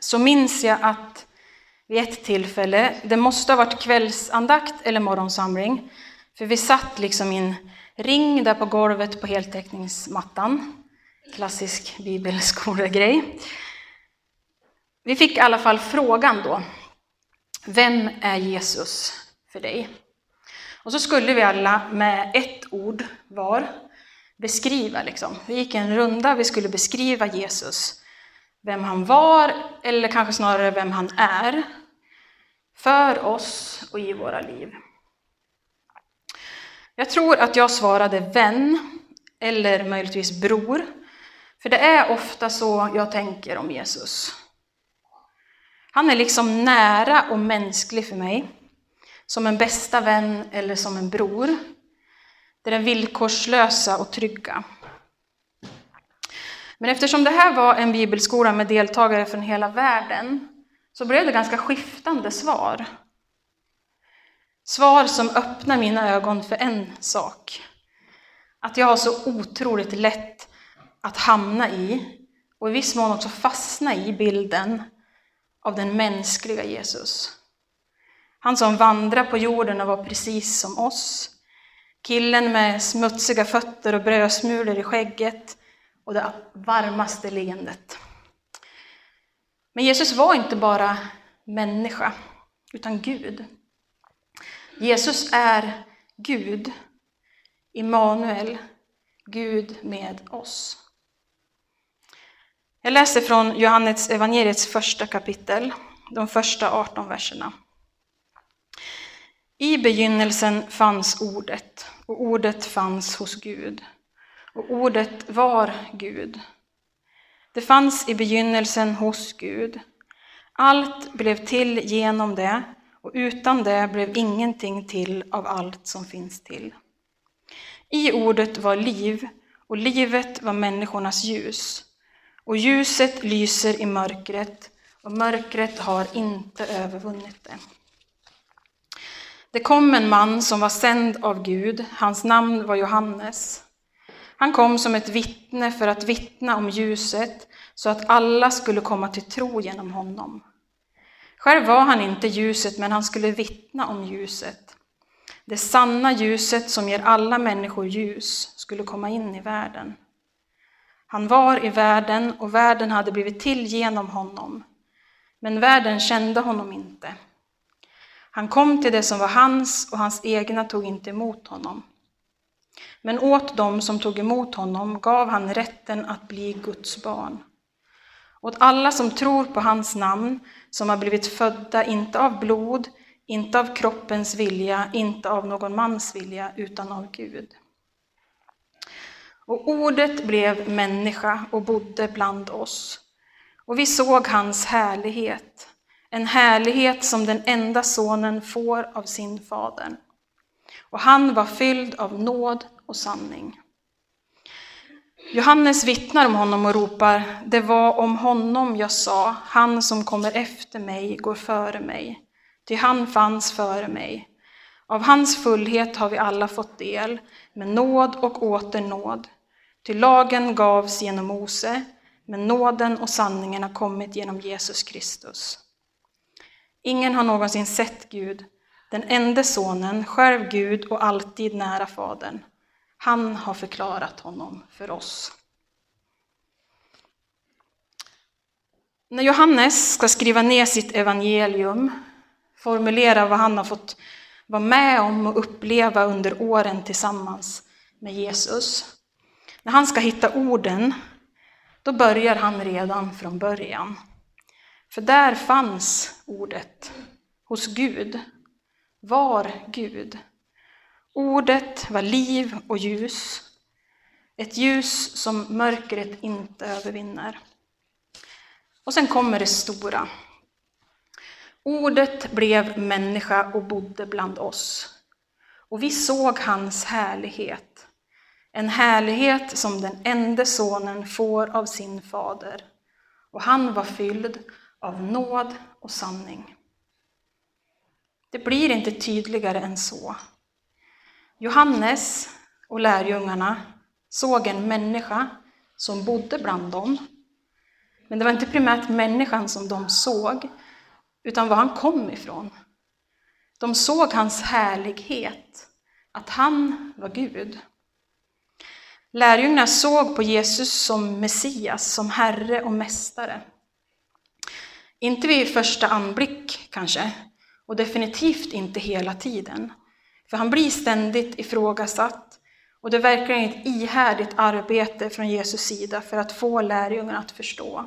så minns jag att vid ett tillfälle, det måste ha varit kvällsandakt eller morgonsamling, för vi satt liksom i en ring där på golvet på heltäckningsmattan. Klassisk bibelskolegrej. Vi fick i alla fall frågan då, vem är Jesus för dig? Och så skulle vi alla med ett ord var beskriva. Liksom. Vi gick en runda, vi skulle beskriva Jesus. Vem han var, eller kanske snarare vem han är. För oss och i våra liv. Jag tror att jag svarade vän, eller möjligtvis bror. För det är ofta så jag tänker om Jesus. Han är liksom nära och mänsklig för mig. Som en bästa vän eller som en bror. Det är villkorslösa och trygga. Men eftersom det här var en bibelskola med deltagare från hela världen så blev det ganska skiftande svar. Svar som öppnar mina ögon för en sak. Att jag har så otroligt lätt att hamna i, och i viss mån också fastna i, bilden av den mänskliga Jesus. Han som vandrar på jorden och var precis som oss. Killen med smutsiga fötter och brödsmulor i skägget och det varmaste leendet. Men Jesus var inte bara människa, utan Gud. Jesus är Gud, Immanuel, Gud med oss. Jag läser från Johannes evangeliets första kapitel, de första 18 verserna. I begynnelsen fanns ordet, och ordet fanns hos Gud, och ordet var Gud. Det fanns i begynnelsen hos Gud. Allt blev till genom det, och utan det blev ingenting till av allt som finns till. I ordet var liv, och livet var människornas ljus. Och ljuset lyser i mörkret, och mörkret har inte övervunnit det. Det kom en man som var sänd av Gud, hans namn var Johannes. Han kom som ett vittne för att vittna om ljuset, så att alla skulle komma till tro genom honom. Själv var han inte ljuset, men han skulle vittna om ljuset. Det sanna ljuset som ger alla människor ljus skulle komma in i världen. Han var i världen och världen hade blivit till genom honom. Men världen kände honom inte. Han kom till det som var hans och hans egna tog inte emot honom. Men åt dem som tog emot honom gav han rätten att bli Guds barn. Åt alla som tror på hans namn, som har blivit födda inte av blod, inte av kroppens vilja, inte av någon mans vilja, utan av Gud. Och ordet blev människa och bodde bland oss. Och vi såg hans härlighet, en härlighet som den enda sonen får av sin fader. Och han var fylld av nåd och sanning. Johannes vittnar om honom och ropar, det var om honom jag sa, han som kommer efter mig går före mig, ty han fanns före mig. Av hans fullhet har vi alla fått del, med nåd och åter nåd. Ty lagen gavs genom Mose, men nåden och sanningen har kommit genom Jesus Kristus. Ingen har någonsin sett Gud, den enda sonen, själv Gud och alltid nära Fadern. Han har förklarat honom för oss. När Johannes ska skriva ner sitt evangelium, formulera vad han har fått vara med om och uppleva under åren tillsammans med Jesus. När han ska hitta orden, då börjar han redan från början. För där fanns ordet, hos Gud, var Gud. Ordet var liv och ljus, ett ljus som mörkret inte övervinner. Och sen kommer det stora. Ordet blev människa och bodde bland oss. Och vi såg hans härlighet, en härlighet som den enda sonen får av sin fader. Och han var fylld av nåd och sanning. Det blir inte tydligare än så. Johannes och lärjungarna såg en människa som bodde bland dem. Men det var inte primärt människan som de såg, utan var han kom ifrån. De såg hans härlighet, att han var Gud. Lärjungarna såg på Jesus som Messias, som Herre och Mästare. Inte vid första anblick kanske, och definitivt inte hela tiden. För han blir ständigt ifrågasatt och det verkar ett ihärdigt arbete från Jesus sida för att få lärjungarna att förstå.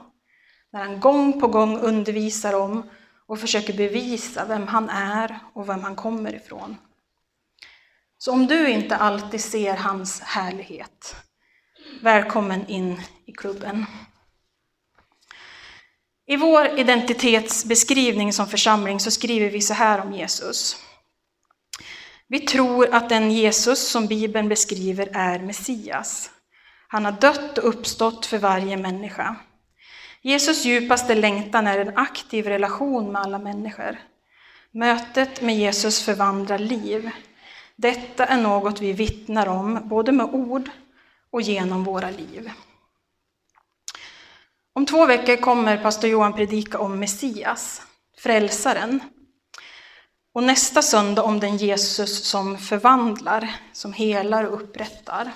När han gång på gång undervisar om och försöker bevisa vem han är och vem han kommer ifrån. Så om du inte alltid ser hans härlighet, välkommen in i klubben. I vår identitetsbeskrivning som församling så skriver vi så här om Jesus. Vi tror att den Jesus som Bibeln beskriver är Messias. Han har dött och uppstått för varje människa. Jesus djupaste längtan är en aktiv relation med alla människor. Mötet med Jesus förvandlar liv. Detta är något vi vittnar om, både med ord och genom våra liv. Om två veckor kommer pastor Johan predika om Messias, frälsaren. Och nästa söndag om den Jesus som förvandlar, som helar och upprättar.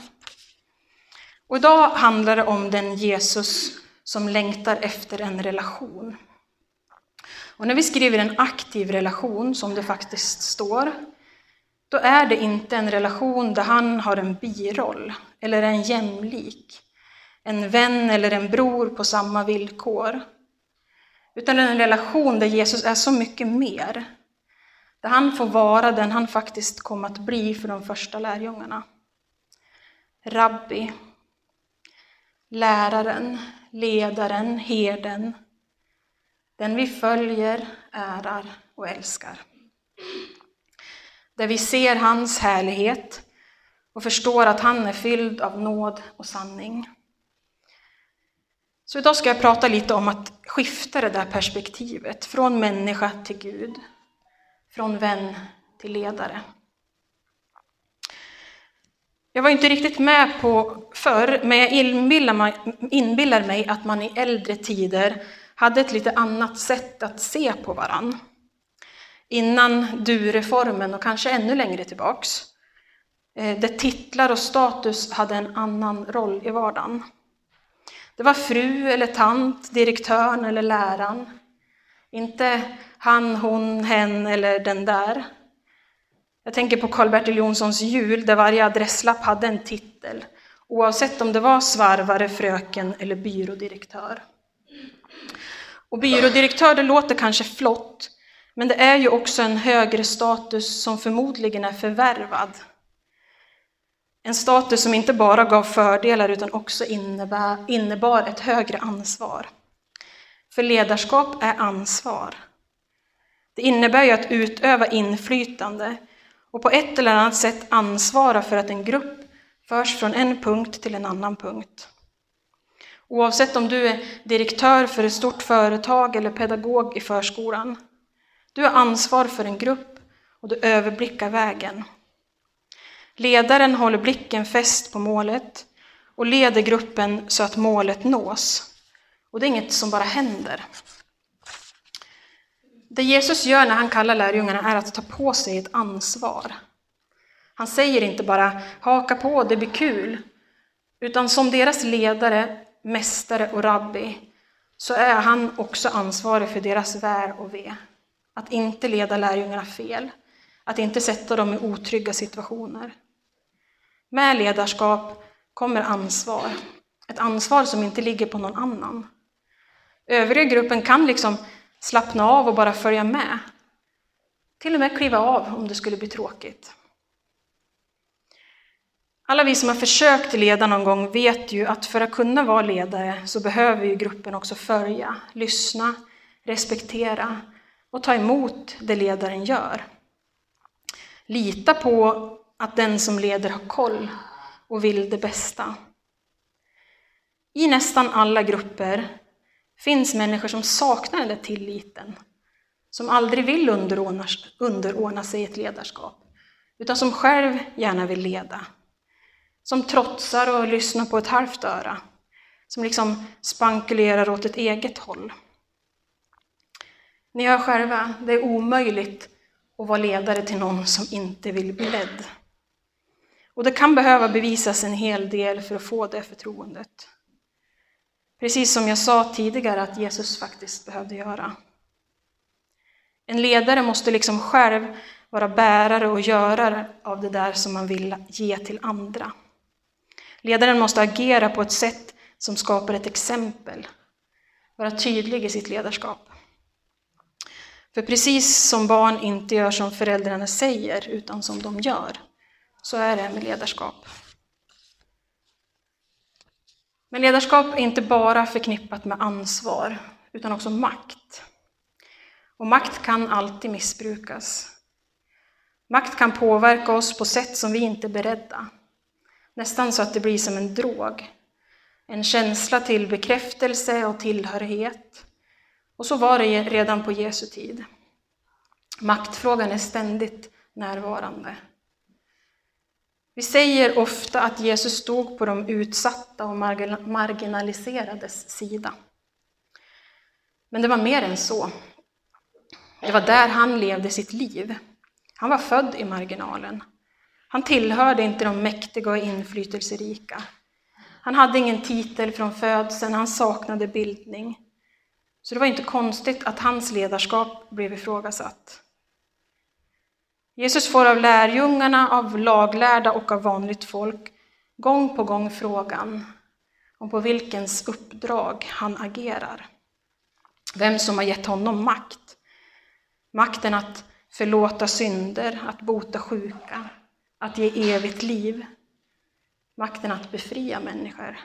Och idag handlar det om den Jesus som längtar efter en relation. Och när vi skriver en aktiv relation, som det faktiskt står, då är det inte en relation där han har en biroll eller en jämlik, en vän eller en bror på samma villkor. Utan en relation där Jesus är så mycket mer. Där han får vara den han faktiskt kom att bli för de första lärjungarna. Rabbi, läraren, ledaren, herden, den vi följer, ärar och älskar. Där vi ser hans härlighet och förstår att han är fylld av nåd och sanning. Så idag ska jag prata lite om att skifta det där perspektivet från människa till Gud, från vän till ledare. Jag var inte riktigt med på förr, men jag inbillar mig att man i äldre tider hade ett lite annat sätt att se på varann. Innan du-reformen och kanske ännu längre tillbaks. Eh, där titlar och status hade en annan roll i vardagen. Det var fru eller tant, direktören eller läraren. Inte han, hon, hen eller den där. Jag tänker på Karl-Bertil Jonssons jul där varje adresslapp hade en titel, oavsett om det var svarvare, fröken eller byrådirektör. Och byrådirektör, det låter kanske flott, men det är ju också en högre status som förmodligen är förvärvad. En status som inte bara gav fördelar utan också innebar, innebar ett högre ansvar. För ledarskap är ansvar. Det innebär ju att utöva inflytande och på ett eller annat sätt ansvara för att en grupp förs från en punkt till en annan punkt. Oavsett om du är direktör för ett stort företag eller pedagog i förskolan. Du har ansvar för en grupp och du överblickar vägen. Ledaren håller blicken fäst på målet och leder gruppen så att målet nås. Och det är inget som bara händer. Det Jesus gör när han kallar lärjungarna är att ta på sig ett ansvar. Han säger inte bara haka på, det blir kul. Utan som deras ledare, mästare och rabbi så är han också ansvarig för deras väl och ve. Att inte leda lärjungarna fel, att inte sätta dem i otrygga situationer. Med ledarskap kommer ansvar, ett ansvar som inte ligger på någon annan. Övriga gruppen kan liksom slappna av och bara följa med. Till och med kliva av om det skulle bli tråkigt. Alla vi som har försökt leda någon gång vet ju att för att kunna vara ledare så behöver ju gruppen också följa, lyssna, respektera och ta emot det ledaren gör. Lita på att den som leder har koll och vill det bästa. I nästan alla grupper finns människor som saknar den där tilliten, som aldrig vill underordna, underordna sig ett ledarskap, utan som själv gärna vill leda. Som trotsar och lyssnar på ett halvt öra, som liksom spankulerar åt ett eget håll. Ni hör själva, det är omöjligt att vara ledare till någon som inte vill bli ledd. Och det kan behöva bevisas en hel del för att få det förtroendet. Precis som jag sa tidigare att Jesus faktiskt behövde göra. En ledare måste liksom själv vara bärare och görare av det där som man vill ge till andra. Ledaren måste agera på ett sätt som skapar ett exempel, vara tydlig i sitt ledarskap. För precis som barn inte gör som föräldrarna säger, utan som de gör, så är det med ledarskap. Men ledarskap är inte bara förknippat med ansvar, utan också makt. Och makt kan alltid missbrukas. Makt kan påverka oss på sätt som vi inte är beredda. Nästan så att det blir som en drog. En känsla till bekräftelse och tillhörighet. Och så var det redan på Jesu tid. Maktfrågan är ständigt närvarande. Vi säger ofta att Jesus stod på de utsatta och marginaliserades sida. Men det var mer än så. Det var där han levde sitt liv. Han var född i marginalen. Han tillhörde inte de mäktiga och inflytelserika. Han hade ingen titel från födseln, han saknade bildning. Så det var inte konstigt att hans ledarskap blev ifrågasatt. Jesus får av lärjungarna, av laglärda och av vanligt folk gång på gång frågan om på vilkens uppdrag han agerar. Vem som har gett honom makt. Makten att förlåta synder, att bota sjuka, att ge evigt liv. Makten att befria människor.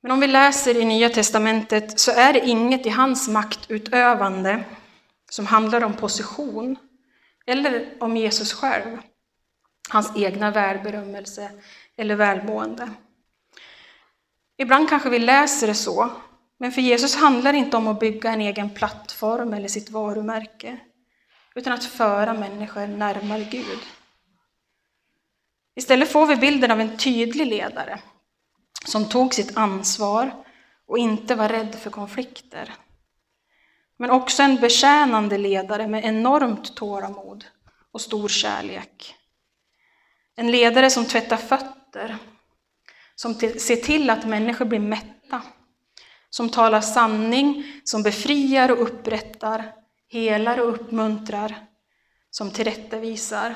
Men om vi läser i Nya testamentet så är det inget i hans maktutövande som handlar om position eller om Jesus själv, hans egna välberömmelse eller välmående. Ibland kanske vi läser det så, men för Jesus handlar det inte om att bygga en egen plattform eller sitt varumärke, utan att föra människor närmare Gud. Istället får vi bilden av en tydlig ledare som tog sitt ansvar och inte var rädd för konflikter. Men också en betjänande ledare med enormt tålamod och stor kärlek. En ledare som tvättar fötter, som ser till att människor blir mätta, som talar sanning, som befriar och upprättar, helar och uppmuntrar, som tillrättavisar.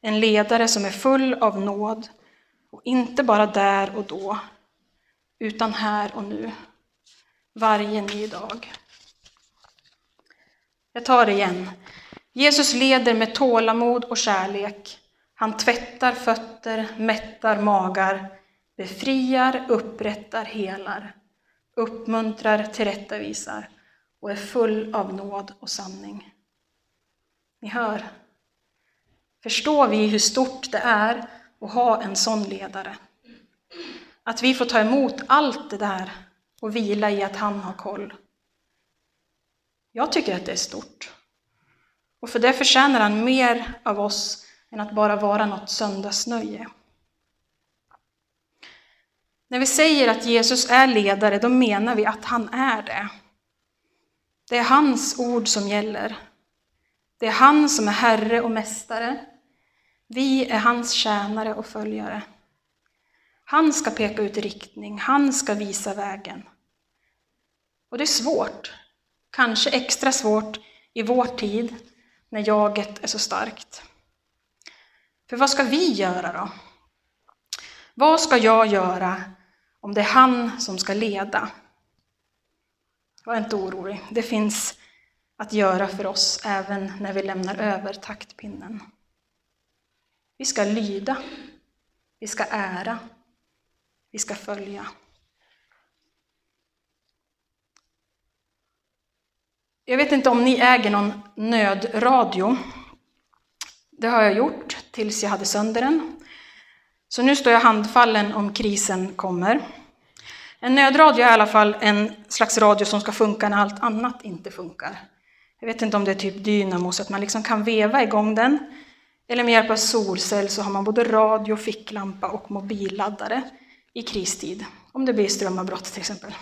En ledare som är full av nåd och inte bara där och då, utan här och nu, varje ny dag. Jag tar det igen. Jesus leder med tålamod och kärlek. Han tvättar fötter, mättar magar, befriar, upprättar, helar, uppmuntrar, tillrättavisar och är full av nåd och sanning. Ni hör. Förstår vi hur stort det är att ha en sån ledare? Att vi får ta emot allt det där och vila i att han har koll. Jag tycker att det är stort. Och för det förtjänar han mer av oss än att bara vara något söndagsnöje. När vi säger att Jesus är ledare, då menar vi att han är det. Det är hans ord som gäller. Det är han som är Herre och Mästare. Vi är hans tjänare och följare. Han ska peka ut riktning, han ska visa vägen. Och det är svårt, Kanske extra svårt i vår tid när jaget är så starkt. För vad ska vi göra då? Vad ska jag göra om det är han som ska leda? Var inte orolig, det finns att göra för oss även när vi lämnar över taktpinnen. Vi ska lyda, vi ska ära, vi ska följa. Jag vet inte om ni äger någon nödradio. Det har jag gjort tills jag hade sönder den. Så nu står jag handfallen om krisen kommer. En nödradio är i alla fall en slags radio som ska funka när allt annat inte funkar. Jag vet inte om det är typ dynamo så att man liksom kan veva igång den. Eller med hjälp av solcell så har man både radio, ficklampa och mobilladdare i kristid. Om det blir strömavbrott till exempel.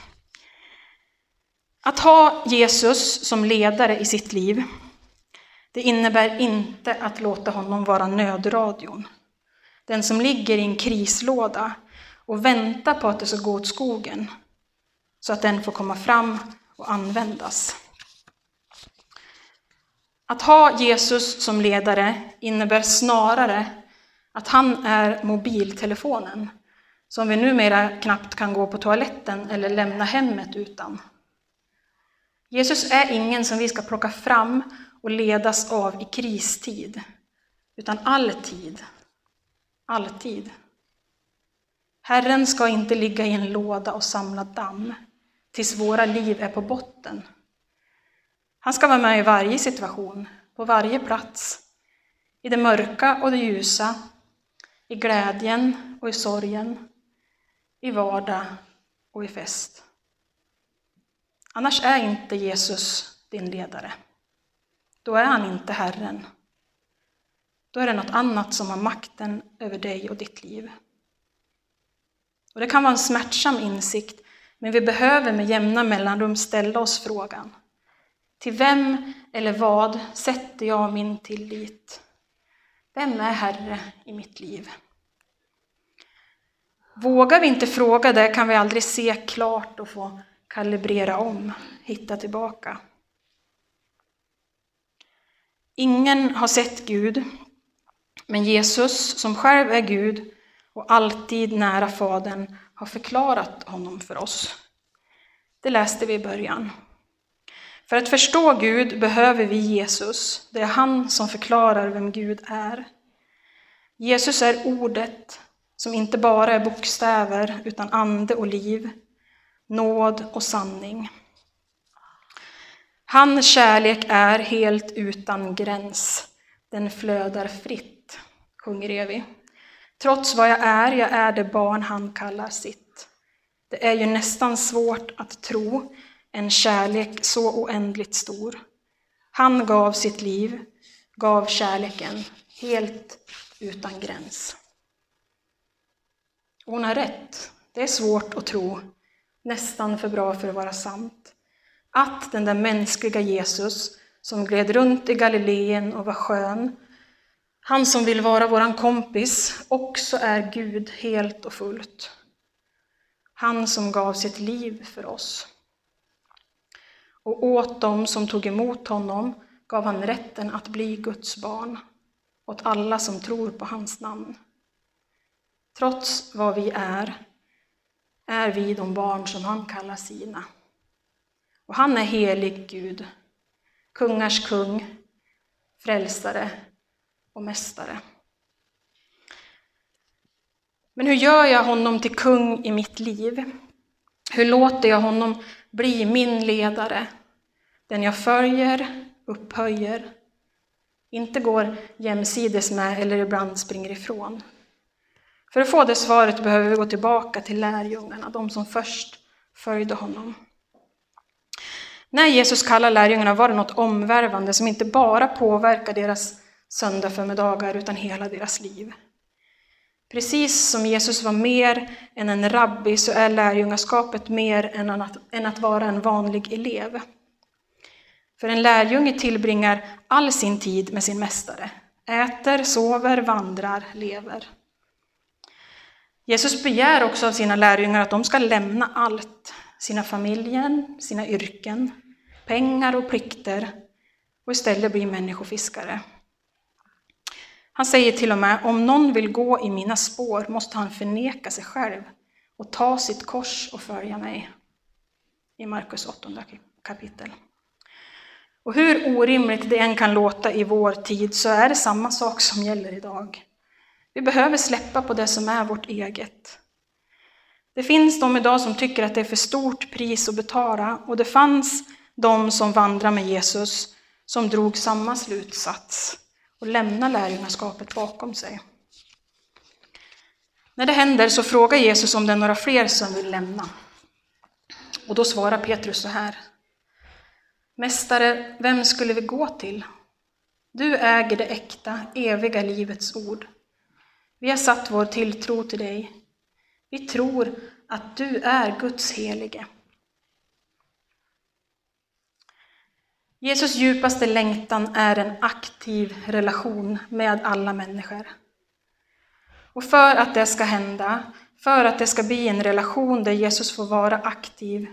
Att ha Jesus som ledare i sitt liv, det innebär inte att låta honom vara nödradion. Den som ligger i en krislåda och väntar på att det ska gå åt skogen, så att den får komma fram och användas. Att ha Jesus som ledare innebär snarare att han är mobiltelefonen, som vi numera knappt kan gå på toaletten eller lämna hemmet utan. Jesus är ingen som vi ska plocka fram och ledas av i kristid, utan alltid. Alltid. Herren ska inte ligga i en låda och samla damm tills våra liv är på botten. Han ska vara med i varje situation, på varje plats, i det mörka och det ljusa, i glädjen och i sorgen, i vardag och i fest. Annars är inte Jesus din ledare. Då är han inte Herren. Då är det något annat som har makten över dig och ditt liv. Och det kan vara en smärtsam insikt, men vi behöver med jämna mellanrum ställa oss frågan. Till vem eller vad sätter jag min tillit? Vem är Herre i mitt liv? Vågar vi inte fråga det kan vi aldrig se klart och få kalibrera om, hitta tillbaka. Ingen har sett Gud, men Jesus, som själv är Gud och alltid nära Fadern, har förklarat honom för oss. Det läste vi i början. För att förstå Gud behöver vi Jesus. Det är han som förklarar vem Gud är. Jesus är ordet som inte bara är bokstäver utan ande och liv, nåd och sanning. Hans kärlek är helt utan gräns. Den flödar fritt, sjunger Evi. Trots vad jag är, jag är det barn han kallar sitt. Det är ju nästan svårt att tro en kärlek så oändligt stor. Han gav sitt liv, gav kärleken, helt utan gräns. hon har rätt. Det är svårt att tro, nästan för bra för att vara sant. Att den där mänskliga Jesus som gled runt i Galileen och var skön, han som vill vara våran kompis, också är Gud helt och fullt. Han som gav sitt liv för oss. Och åt dem som tog emot honom gav han rätten att bli Guds barn, åt alla som tror på hans namn. Trots vad vi är, är vi de barn som han kallar sina. Och han är helig Gud, kungars kung, frälsare och mästare. Men hur gör jag honom till kung i mitt liv? Hur låter jag honom bli min ledare, den jag följer, upphöjer, inte går jämsides med eller ibland springer ifrån? För att få det svaret behöver vi gå tillbaka till lärjungarna, de som först följde honom. När Jesus kallar lärjungarna var det något omvärvande som inte bara påverkar deras söndagsförmiddagar, utan hela deras liv. Precis som Jesus var mer än en rabbi så är lärjungaskapet mer än att, än att vara en vanlig elev. För en lärjunge tillbringar all sin tid med sin mästare. Äter, sover, vandrar, lever. Jesus begär också av sina lärjungar att de ska lämna allt, sina familjer, sina yrken, pengar och plikter och istället bli människofiskare. Han säger till och med, om någon vill gå i mina spår måste han förneka sig själv och ta sitt kors och följa mig. I Markus 8 kapitel. Och hur orimligt det än kan låta i vår tid så är det samma sak som gäller idag. Vi behöver släppa på det som är vårt eget. Det finns de idag som tycker att det är för stort pris att betala och det fanns de som vandrar med Jesus, som drog samma slutsats och lämnar lärjungaskapet bakom sig. När det händer så frågar Jesus om det är några fler som vill lämna. Och då svarar Petrus så här. Mästare, vem skulle vi gå till? Du äger det äkta, eviga livets ord. Vi har satt vår tilltro till dig. Vi tror att du är Guds helige. Jesus djupaste längtan är en aktiv relation med alla människor. Och för att det ska hända, för att det ska bli en relation där Jesus får vara aktiv,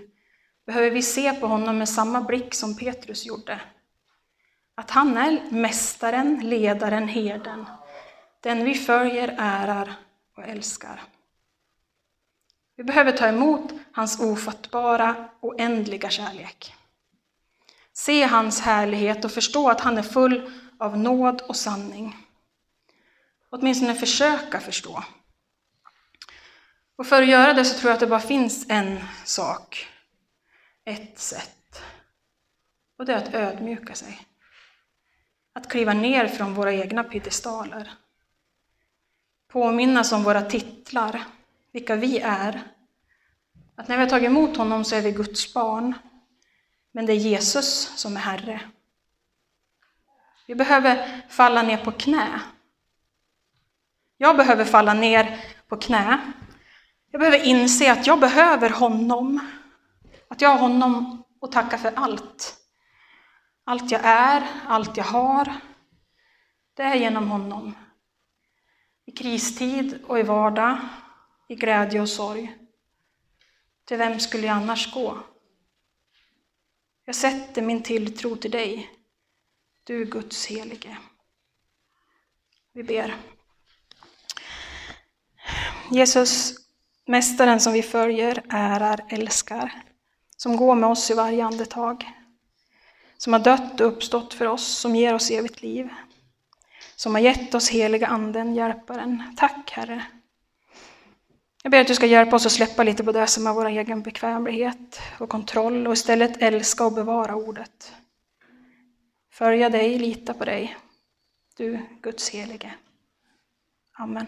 behöver vi se på honom med samma blick som Petrus gjorde. Att han är mästaren, ledaren, herden, den vi följer, ärar och älskar. Vi behöver ta emot hans ofattbara, oändliga kärlek. Se hans härlighet och förstå att han är full av nåd och sanning. Åtminstone försöka förstå. Och för att göra det så tror jag att det bara finns en sak, ett sätt. Och det är att ödmjuka sig. Att kliva ner från våra egna piedestaler. Påminnas om våra titlar, vilka vi är. Att när vi har tagit emot honom så är vi Guds barn. Men det är Jesus som är Herre. Vi behöver falla ner på knä. Jag behöver falla ner på knä. Jag behöver inse att jag behöver honom. Att jag har honom att tacka för allt. Allt jag är, allt jag har, det är genom honom. I kristid och i vardag, i glädje och sorg. Till vem skulle jag annars gå? Jag sätter min tilltro till dig, du Guds helige. Vi ber. Jesus, Mästaren som vi följer, ärar, älskar, som går med oss i varje andetag, som har dött och uppstått för oss, som ger oss evigt liv, som har gett oss heliga anden, hjälparen. Tack Herre. Jag ber att du ska hjälpa oss att släppa lite på det som är vår egen bekvämlighet och kontroll och istället älska och bevara ordet. Följa dig, lita på dig, du Guds helige. Amen.